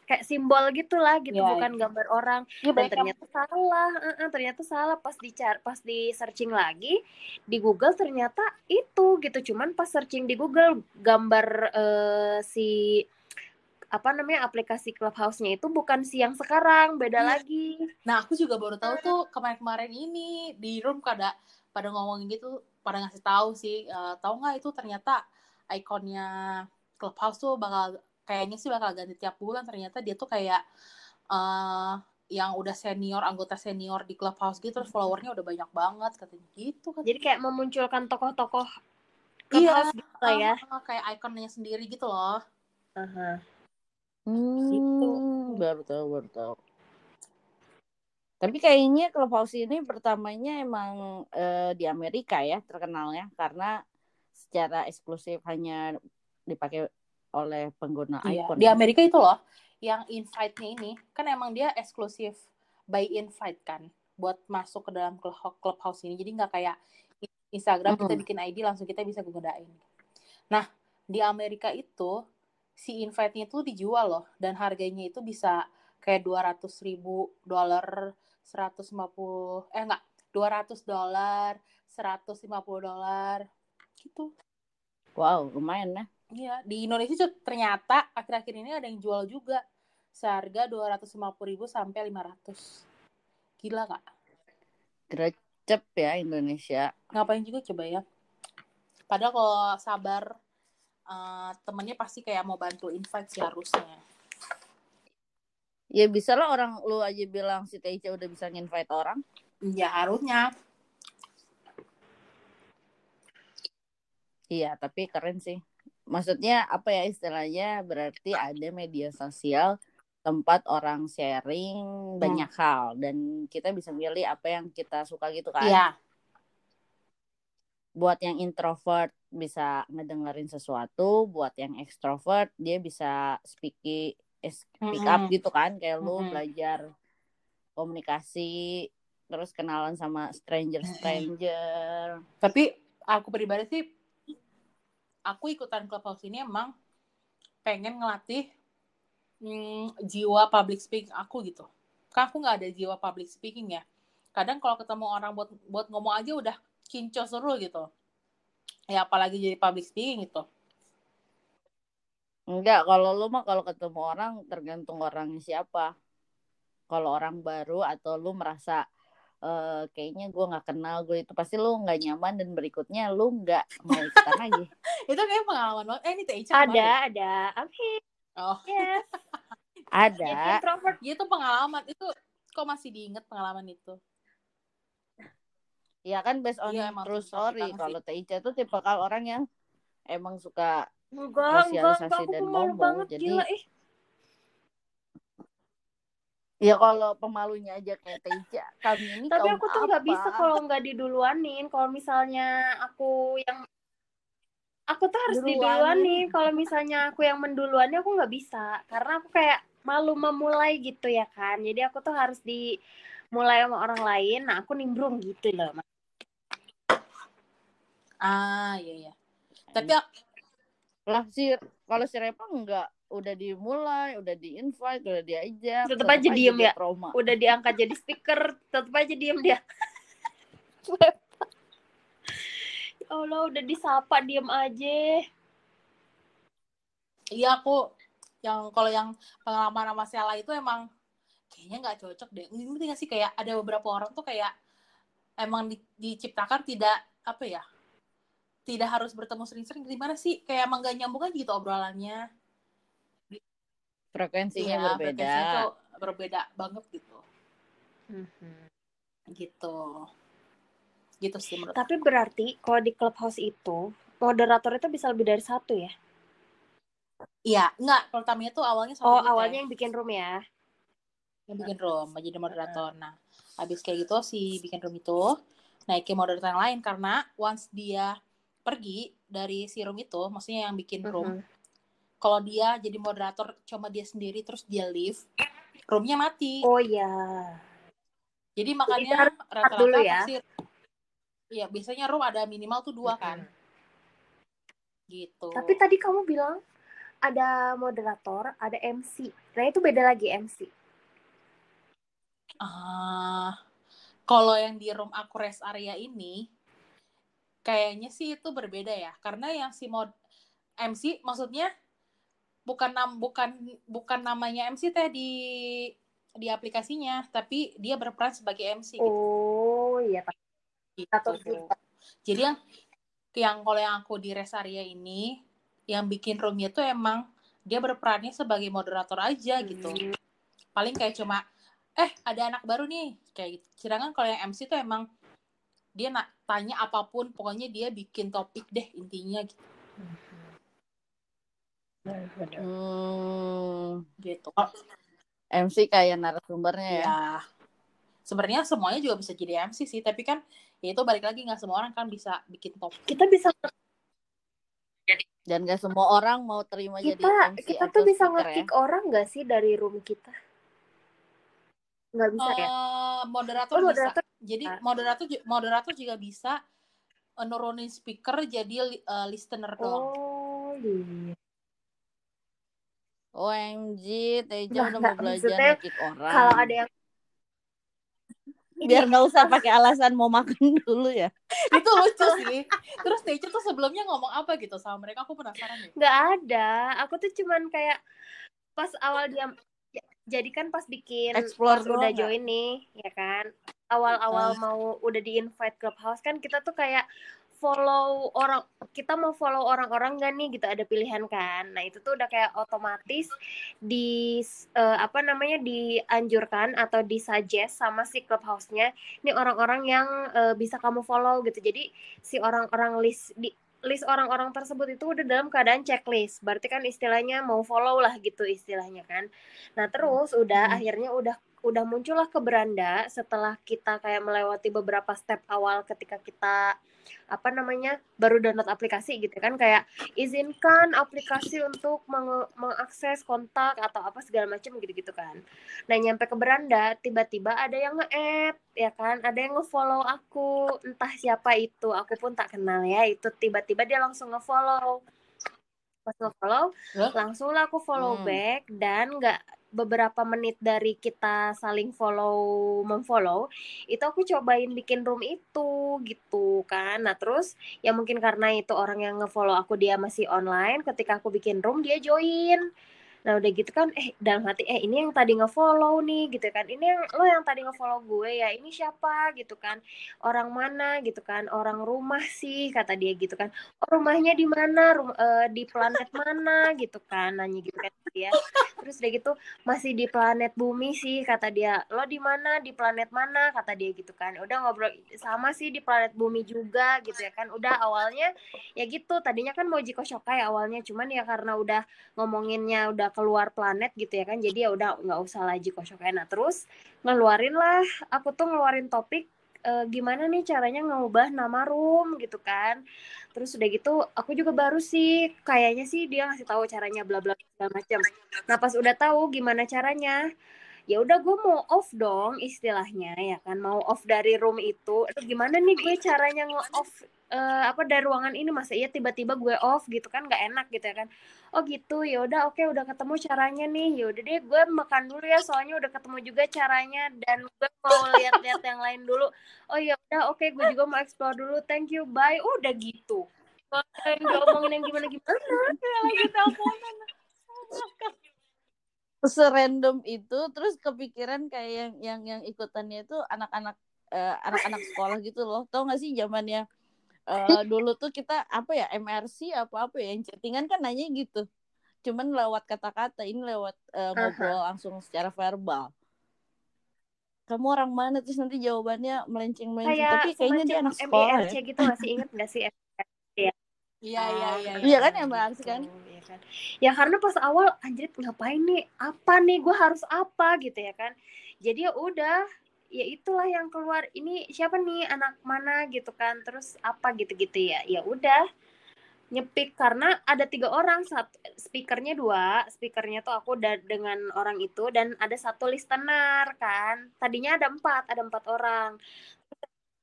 kayak simbol gitulah gitu,
Iya,
bukan gambar orang.
Iya
Dan
banyak yang
ternyata salah, eh, eh, ternyata salah pas dicar pas di searching lagi di Google ternyata itu gitu. Cuman pas searching di Google gambar eh, si apa namanya aplikasi Clubhouse-nya itu bukan si yang sekarang, beda
Iya.
lagi.
Nah, aku juga baru tahu tuh kemarin-kemarin ini di room pada pada ngomongin gitu, pada ngasih tahu sih, eh, tahu nggak itu ternyata ikonnya Clubhouse tuh bakal kayaknya sih bakal ganti tiap bulan. Ternyata dia tuh kayak eh yang udah senior, anggota senior di Clubhouse gitu, terus followernya udah banyak banget katanya gitu kan.
Jadi kayak memunculkan tokoh-tokoh
Iya,
gitu lah ya.
ah, kayak ikonnya sendiri gitu loh. Gitu.
Hmm, baru tahu, baru tahu. Tapi kayaknya Clubhouse ini pertamanya emang eh, di Amerika ya terkenalnya karena secara eksklusif hanya dipakai oleh pengguna
Iya,
iPhone.
di Amerika itu loh, yang invite-nya ini kan emang dia eksklusif by invite kan, buat masuk ke dalam club- clubhouse ini. Jadi nggak kayak Instagram kita bikin ID langsung kita bisa gunain. Nah, di Amerika itu si invite-nya itu dijual loh, dan harganya itu bisa kayak 200 ribu dolar, 150, eh enggak, 200 dolar, 150 dolar, gitu.
Wow, lumayan ya.
Iya, di Indonesia tuh ternyata akhir-akhir ini ada yang jual juga. Seharga 250.000 sampai 500. Gila kak.
Grecep ya Indonesia.
Ngapain juga coba ya. Padahal kalau sabar eh, temennya pasti kayak mau bantu invite sih harusnya.
Ya bisa lah orang lu aja bilang si TIC udah bisa nginvite orang.
Ya harusnya.
Iya, tapi keren sih. Maksudnya apa ya istilahnya berarti ada media sosial tempat orang sharing banyak hal dan kita bisa milih apa yang kita suka gitu kan.
Iya.
Buat yang introvert bisa ngedengerin sesuatu, buat yang extrovert dia bisa speak speak up gitu kan kayak lu
Mm-mm.
belajar komunikasi terus kenalan sama stranger-stranger.
Tapi aku pribadi sih, aku ikutan clubhouse ini emang pengen ngelatih hmm, jiwa public speaking aku gitu. Kan aku nggak ada jiwa public speaking ya. kadang kalau ketemu orang buat buat ngomong aja udah kinco seru gitu ya apalagi jadi public speaking gitu
Enggak, kalau lu mah kalau ketemu orang tergantung orangnya siapa. Kalau orang baru atau lu merasa eh, kayaknya gue nggak kenal gue itu pasti lu nggak nyaman dan berikutnya lu nggak mau ikutan lagi.
itu kayak pengalaman banget. Eh ini TIC
ada
kemarin.
ada. Oke
oh.
Yes.
Ada.
Jadi introvert.
Itu pengalaman. Itu kok masih diinget pengalaman itu?
Ya kan based on
emang
true story. Kalau TIC itu tipe orang yang emang suka
enggak enggak enggak.
Sosialisasi dan ngomong,
banget
jadi-
gila ih
ya kalau pemalunya aja kayak TIC kami ini
tapi aku tuh nggak bisa kalau nggak diduluanin. Kalau misalnya aku yang aku tuh harus
Duluanin.
diduluanin. Kalau misalnya aku yang menduluannya aku nggak bisa. Karena aku kayak malu memulai gitu ya kan. Jadi aku tuh harus dimulai sama orang lain. Nah aku nimbrung gitu loh
ah iya iya. Tapi
lah si kalau si Repa enggak udah dimulai, udah di invite, udah diajak,
Tetep aja diem ya?
Trauma.
udah diangkat jadi speaker tetap aja diem dia. Ya Allah udah disapa diem aja.
Iya aku yang kalau yang pengalaman sama Sela itu emang kayaknya nggak cocok deh. Ini nggak sih kayak ada beberapa orang tuh kayak emang di- diciptakan tidak apa ya tidak harus bertemu sering-sering. Gimana sih? Kayak emang gak nyambung aja gitu obrolannya
Frekuensinya
Iya,
berbeda.
frekuensinya tuh berbeda banget gitu gitu gitu sih menurut
Tapi berarti kalau di clubhouse itu moderator itu bisa lebih dari satu ya?
iya nggak pertamanya tuh awalnya satu
Oh
gitu ya.
awalnya yang bikin room ya?
yang bikin room jadi moderator nah habis kayak gitu si bikin room itu naikin moderator yang lain karena once dia pergi dari si room itu maksudnya yang bikin room
Mhm.
Kalau dia jadi moderator cuma dia sendiri terus dia leave roomnya mati
Oh iya.
jadi makanya rata-rata
ya.
pasti Iya, biasanya room ada minimal tuh dua kan. Gitu.
Tapi tadi kamu bilang ada moderator, ada MC. Nah itu beda lagi MC.
Ah, kalau yang di room aku rest area ini kayaknya sih itu berbeda ya. Karena yang si mod MC maksudnya bukan nam bukan bukan namanya MC teh di di aplikasinya, tapi dia berperan sebagai MC gitu.
Oh iya.
gitu.
Atau juga.
Jadi yang yang kalau yang aku di rest area ini yang bikin roomnya tuh emang dia berperannya sebagai moderator aja gitu.
Hmm.
Paling kayak cuma eh ada anak baru nih kayak gitu. Sedangkan kalau yang MC tuh emang dia nak tanya apa pun pokoknya dia bikin topik deh intinya gitu.
Hmm,
gitu. Oh,
MC kayak narasumbernya ya.
ya. Sebenarnya semuanya juga bisa jadi MC sih, tapi kan ya itu balik lagi nggak semua orang kan bisa bikin topik.
Kita bisa
Dan gak semua orang mau terima jadi
kita
MC
kita tuh bisa
speaker ya.
nge-kick orang nggak sih dari room kita? Nggak bisa ya?
Eh, moderator,
Oh,
bisa.
moderator
Jadi
bisa.
moderator moderator juga bisa eh, nurunin speaker jadi eh, listener doang.
Oh iya.
OMG, Teja
Nggak,
udah mau belajar nge-kick orang.
Kalau ada yang
biar nggak usah pakai alasan mau makan dulu ya.
itu lucu sih. Terus Nature tuh sebelumnya ngomong apa gitu sama mereka? Aku penasaran deh.
nggak ada, aku tuh cuman kayak pas awal dia jadi kan pas bikin
Explore
pas udah join nih ya kan awal-awal
Ah.
mau udah di invite clubhouse kan kita tuh kayak follow orang kita mau follow orang-orang gak nih gitu ada pilihan kan? Nah itu tuh udah kayak otomatis di eh, apa namanya dianjurkan atau disuggest sama si clubhouse-nya ini orang-orang yang eh, bisa kamu follow gitu. Jadi si orang-orang list di list orang-orang tersebut itu udah dalam keadaan checklist. Berarti kan istilahnya mau follow lah gitu istilahnya kan. Nah terus udah
Hmm.
akhirnya udah udah muncullah ke beranda setelah kita kayak melewati beberapa step awal ketika kita apa namanya baru download aplikasi gitu kan kayak izinkan aplikasi untuk menge- mengakses kontak atau apa segala macam gitu-gitu kan. Nah nyampe ke beranda tiba-tiba ada yang nge-add ya kan, ada yang nge-follow aku. Entah siapa itu aku pun tak kenal ya. Itu tiba-tiba dia langsung nge-follow pas nge-follow
Loh?
langsung lah aku follow
Hmm.
back dan nggak beberapa menit dari kita saling follow memfollow itu aku cobain bikin room itu gitu kan nah terus ya mungkin karena itu orang yang ngefollow aku dia masih online ketika aku bikin room dia join Nah udah gitu kan eh dalam hati eh ini yang tadi ngefollow nih gitu kan. Ini yang lo yang tadi ngefollow gue ya. Ini siapa gitu kan. Orang mana gitu kan. Orang rumah sih kata dia gitu kan. Oh, rumahnya di mana? Rum uh, di planet mana gitu kan. Nanya gitu kan dia. Terus udah gitu masih di planet bumi sih kata dia. Lo di mana? Di planet mana? Kata dia gitu kan. Udah ngobrol sama sih di planet bumi juga gitu ya kan. Udah awalnya ya gitu. Tadinya kan mau Jiko Shokai awalnya cuman ya karena udah ngomonginnya udah keluar planet gitu ya kan jadi ya udah nggak usah lagi kosong nah terus ngeluarin lah aku tuh ngeluarin topik e, gimana nih caranya ngubah nama room gitu kan. Terus udah gitu aku juga baru sih kayaknya sih dia ngasih tahu caranya bla bla segala macam. Nah pas udah tahu gimana caranya ya udah gue mau off dong istilahnya ya kan? Mau off dari room itu. Aduh, gimana nih gue caranya nge off uh, apa dari ruangan ini? Masa iya tiba-tiba gue off gitu kan? Nggak enak gitu ya kan? Oh gitu ya udah oke okay, udah ketemu caranya nih. Ya udah deh gue makan dulu ya soalnya udah ketemu juga caranya. Dan gue mau lihat-lihat yang lain dulu. Oh ya udah oke okay, gue juga mau explore dulu. Thank you bye. Oh, udah gitu. Ngomongin yang gimana gimana lagi teleponan
serandom itu terus kepikiran kayak yang yang yang ikutannya itu anak-anak uh, anak-anak sekolah gitu loh. Tau gak sih zamannya uh, dulu tuh kita apa ya MRC apa apa ya yang chattingan kan nanya gitu. Cuman lewat kata-kata ini lewat uh, ngobrol uh-huh. langsung secara verbal. Kamu orang mana? Terus nanti jawabannya melenceng melenceng tapi kayaknya dia anak sekolah
ya. gitu masih inget gak sih
Iya iya iya.
Iya. kan ya Bang kan?
Iya kan. Ya karena pas awal anjir ngapain nih? Apa nih? Gue harus apa? Gitu ya kan. Jadi ya udah ya itulah yang keluar. Ini siapa nih? Anak mana? Gitu kan? Terus apa? Gitu-gitu ya. Ya udah nyepik. Karena ada tiga orang. Satu speakernya dua. Speakernya tuh aku da dengan orang itu. Dan ada satu listener kan. Tadinya ada empat ada empat orang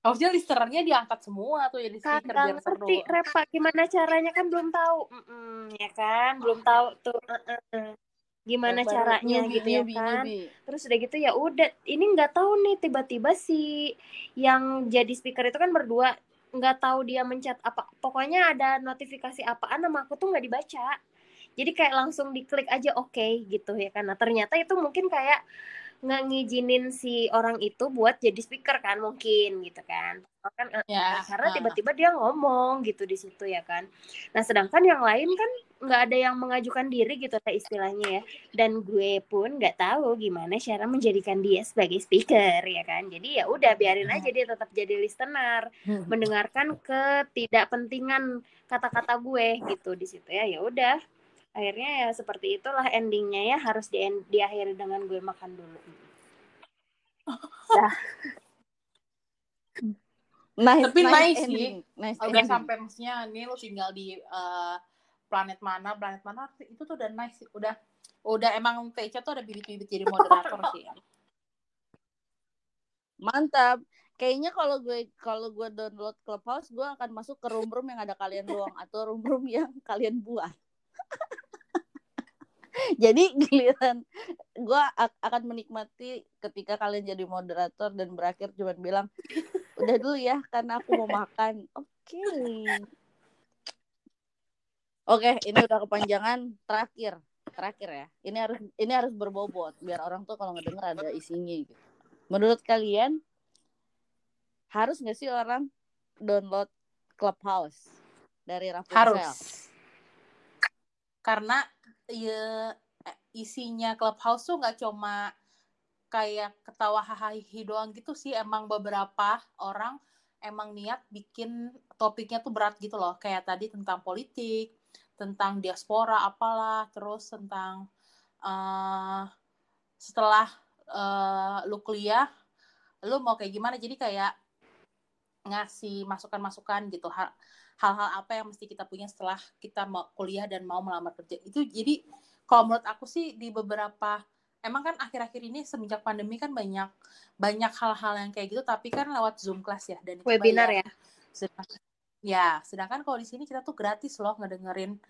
Harusnya listenernya diangkat semua tuh jadi
speaker biar ngerti Repa gimana caranya? Kan belum tahu. Mm -mm, ya kan? Belum tahu tuh uh -uh gimana Baru caranya nyubi, gitu ya kan? Nyubi. terus udah gitu ya udah ini nggak tahu nih tiba-tiba si yang jadi speaker itu kan berdua nggak tahu dia mencet apa pokoknya ada notifikasi apaan nama aku tuh nggak dibaca. Jadi kayak langsung diklik aja oke okay, gitu ya kan? Nah ternyata itu mungkin kayak nggak ngizinin si orang itu buat jadi speaker kan mungkin gitu kan. Kan eh, ya, karena tiba-tiba dia ngomong gitu di situ ya kan. Nah sedangkan yang lain kan nggak ada yang mengajukan diri gitu lah istilahnya ya. Dan gue pun nggak tahu gimana cara menjadikan dia sebagai speaker ya kan. Jadi ya udah biarin aja dia tetap jadi listener. Hmm. mendengarkan ketidakpentingan kata-kata gue gitu di situ ya. Ya udah akhirnya ya seperti itulah endingnya ya harus di diakhiri dengan gue makan dulu.
Dah. Nice, tapi nice, nice sih. nice udah sampai maksudnya ini lo tinggal di uh, planet mana planet mana itu tuh udah nice udah udah emang Teca tuh ada bibit-bibit jadi moderator sih. Ya.
mantap. Kayaknya kalau gue kalau gue download Clubhouse gue akan masuk ke room room yang ada kalian doang atau room room yang kalian buat jadi giliran gue akan menikmati ketika kalian jadi moderator dan berakhir cuma bilang udah dulu ya karena aku mau makan. Oke. Okay. oke okay, ini udah kepanjangan. Terakhir terakhir ya. Ini harus ini harus berbobot biar orang tuh kalau ngedenger ada isinya gitu. Menurut kalian harus nggak sih orang download Clubhouse dari Rapunzel?
Harus karena ya isinya clubhouse tuh nggak cuma kayak ketawa hahaha doang gitu sih. Emang beberapa orang emang niat bikin topiknya tuh berat gitu loh. Kayak tadi tentang politik tentang diaspora apalah terus tentang uh, setelah uh, lu kuliah lu mau kayak gimana? Jadi kayak ngasih masukan-masukan gitu hal-hal apa yang mesti kita punya setelah kita mau kuliah dan mau melamar kerja. Itu jadi kalau menurut aku sih di beberapa emang kan akhir-akhir ini semenjak pandemi kan banyak banyak hal-hal yang kayak gitu tapi kan lewat zoom class ya dan
webinar ya?
Sedangkan, ya sedangkan kalau di sini kita tuh gratis loh ngedengerin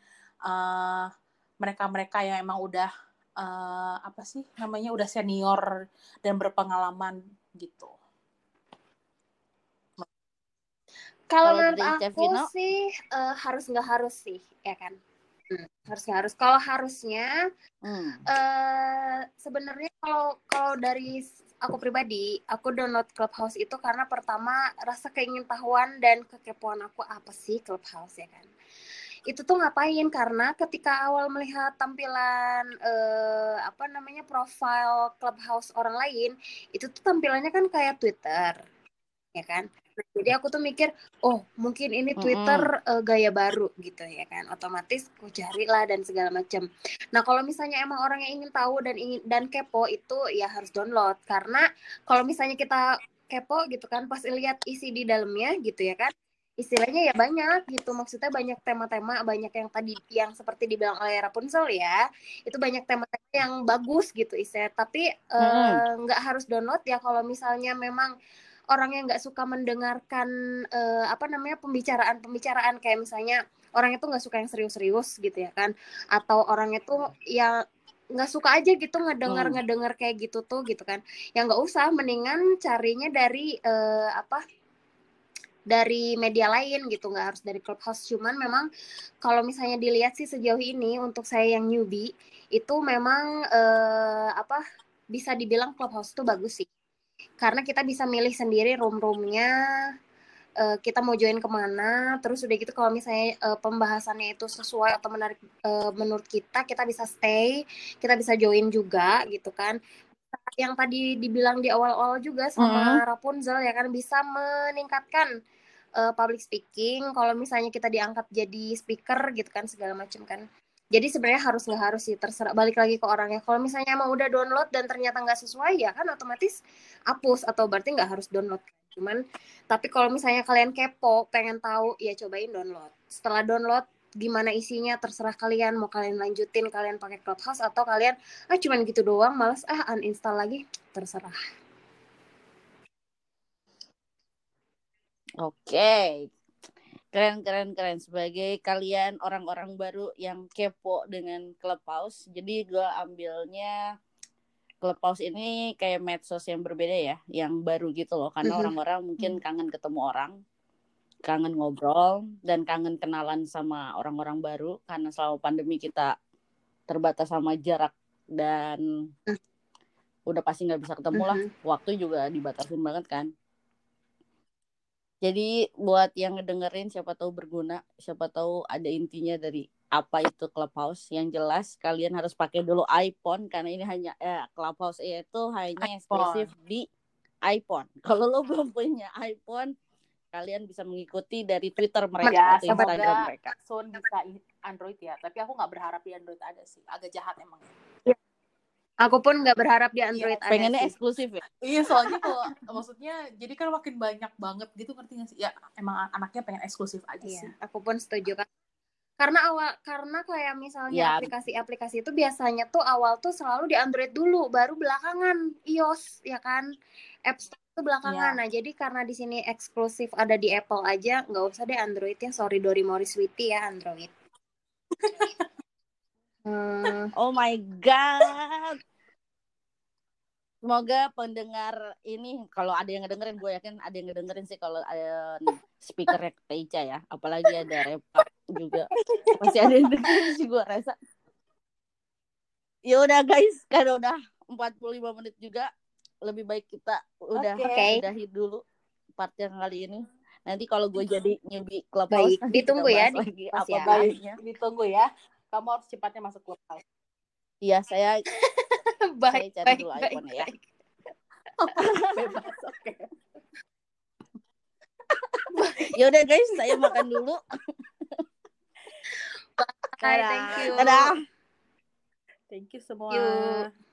uh, mereka-mereka yang emang udah uh, apa sih namanya udah senior dan berpengalaman gitu.
Kalau menurut aku sih uh, harus nggak harus sih, ya kan? Hmm, harus nggak harus. Kalau harusnya, hmm. uh, sebenarnya kalau kalau dari aku pribadi, aku download Clubhouse itu karena pertama rasa keingintahuan dan kekepoan aku apa sih Clubhouse ya kan? itu tuh ngapain karena ketika awal melihat tampilan eh, apa namanya profile clubhouse orang lain itu tuh tampilannya kan kayak Twitter ya kan jadi aku tuh mikir oh mungkin ini Twitter mm -hmm. uh, gaya baru gitu ya kan. Otomatis aku cari lah dan segala macam nah kalau misalnya emang orang yang ingin tahu dan ingin dan kepo itu ya harus download. Karena kalau misalnya kita kepo gitu kan pas lihat isi di dalamnya gitu ya kan istilahnya ya banyak gitu. Maksudnya banyak tema-tema banyak yang tadi yang seperti dibilang oleh Rapunzel ya itu banyak tema-tema yang bagus gitu istilah tapi eh, hmm. nggak uh, harus download ya kalau misalnya memang orang yang nggak suka mendengarkan uh, apa namanya pembicaraan-pembicaraan. Kayak misalnya orang itu nggak suka yang serius-serius gitu ya kan. Atau orang itu ya nggak suka aja gitu ngedengar hmm. ngedengar kayak gitu tuh gitu kan. Yang nggak usah mendingan carinya dari uh, apa dari media lain gitu. Nggak harus dari clubhouse. Cuman memang kalau misalnya dilihat sih sejauh ini untuk saya yang newbie itu memang eh, apa bisa dibilang clubhouse itu bagus sih karena kita bisa milih sendiri room-roomnya uh, kita mau join ke mana terus udah gitu kalau misalnya uh, pembahasannya itu sesuai atau menarik uh, menurut kita kita bisa stay kita bisa join juga gitu kan. Yang tadi dibilang di awal-awal juga sama hmm. Rapunzel ya kan bisa meningkatkan uh, public speaking. Kalau misalnya kita diangkat jadi speaker gitu kan segala macam kan jadi sebenarnya harus nggak harus sih terserah balik lagi ke orangnya. Kalau misalnya emang udah download dan ternyata nggak sesuai ya kan otomatis hapus atau berarti nggak harus download. Cuman tapi kalau misalnya kalian kepo pengen tahu ya cobain download. Setelah download gimana isinya terserah kalian. Mau kalian lanjutin kalian pakai clubhouse atau kalian ah cuman gitu doang males. Ah uninstall lagi. Terserah.
Oke, keren keren keren sebagai kalian orang-orang baru yang kepo dengan clubhouse jadi gue ambilnya clubhouse ini kayak medsos yang berbeda ya yang baru gitu loh karena mm-hmm. orang-orang mungkin mm. kangen ketemu orang kangen ngobrol dan kangen kenalan sama orang-orang baru karena selama pandemi kita terbatas sama jarak dan mm. udah pasti nggak bisa ketemu lah mm-hmm. waktu juga dibatasin banget kan jadi buat yang ngedengerin siapa tahu berguna siapa tahu ada intinya dari apa itu clubhouse yang jelas kalian harus pakai dulu iPhone karena ini hanya eh, clubhouse itu hanya eksklusif di iPhone kalau lo belum punya iPhone kalian bisa mengikuti dari Twitter mereka ya, atau Instagram mereka.
Soon bisa Android ya, tapi aku nggak berharap di Android ada sih, agak jahat emang.
Ya. Aku pun nggak berharap di Android ya.
Pengennya sih. eksklusif ya.
Iya, soalnya kalau maksudnya jadi kan makin banyak banget gitu ngerti gak sih? Ya emang anaknya pengen eksklusif aja iya, sih.
Aku pun setuju kan. Karena awal karena kayak misalnya ya. aplikasi-aplikasi itu biasanya tuh awal tuh selalu di Android dulu, baru belakangan iOS ya kan. App Store itu belakangan. Ya. Nah, jadi karena di sini eksklusif ada di Apple aja, nggak usah deh Android ya. Sorry Dori Morris Sweetie ya Android.
hmm. Oh my god. Semoga pendengar ini kalau ada yang ngedengerin gue yakin ada yang ngedengerin sih kalau ada speaker Ica ya, apalagi ada Repa juga. Masih ada yang dengerin sih gue rasa. Ya udah guys, kan udah 45 menit juga lebih baik kita udah okay. udahi dulu part yang kali ini. Nanti kalau gue jadi newbie clubhouse,
baik, ditunggu ya,
lagi apa
ya. baiknya. Ditunggu ya. Kamu harus cepatnya masuk clubhouse.
Iya, saya
baik,
saya cari baik, dulu baik, iPhone ya. Bebas, oke. Okay. ya udah guys, saya makan dulu.
Bye, thank you.
Dadah.
Thank you semua. You.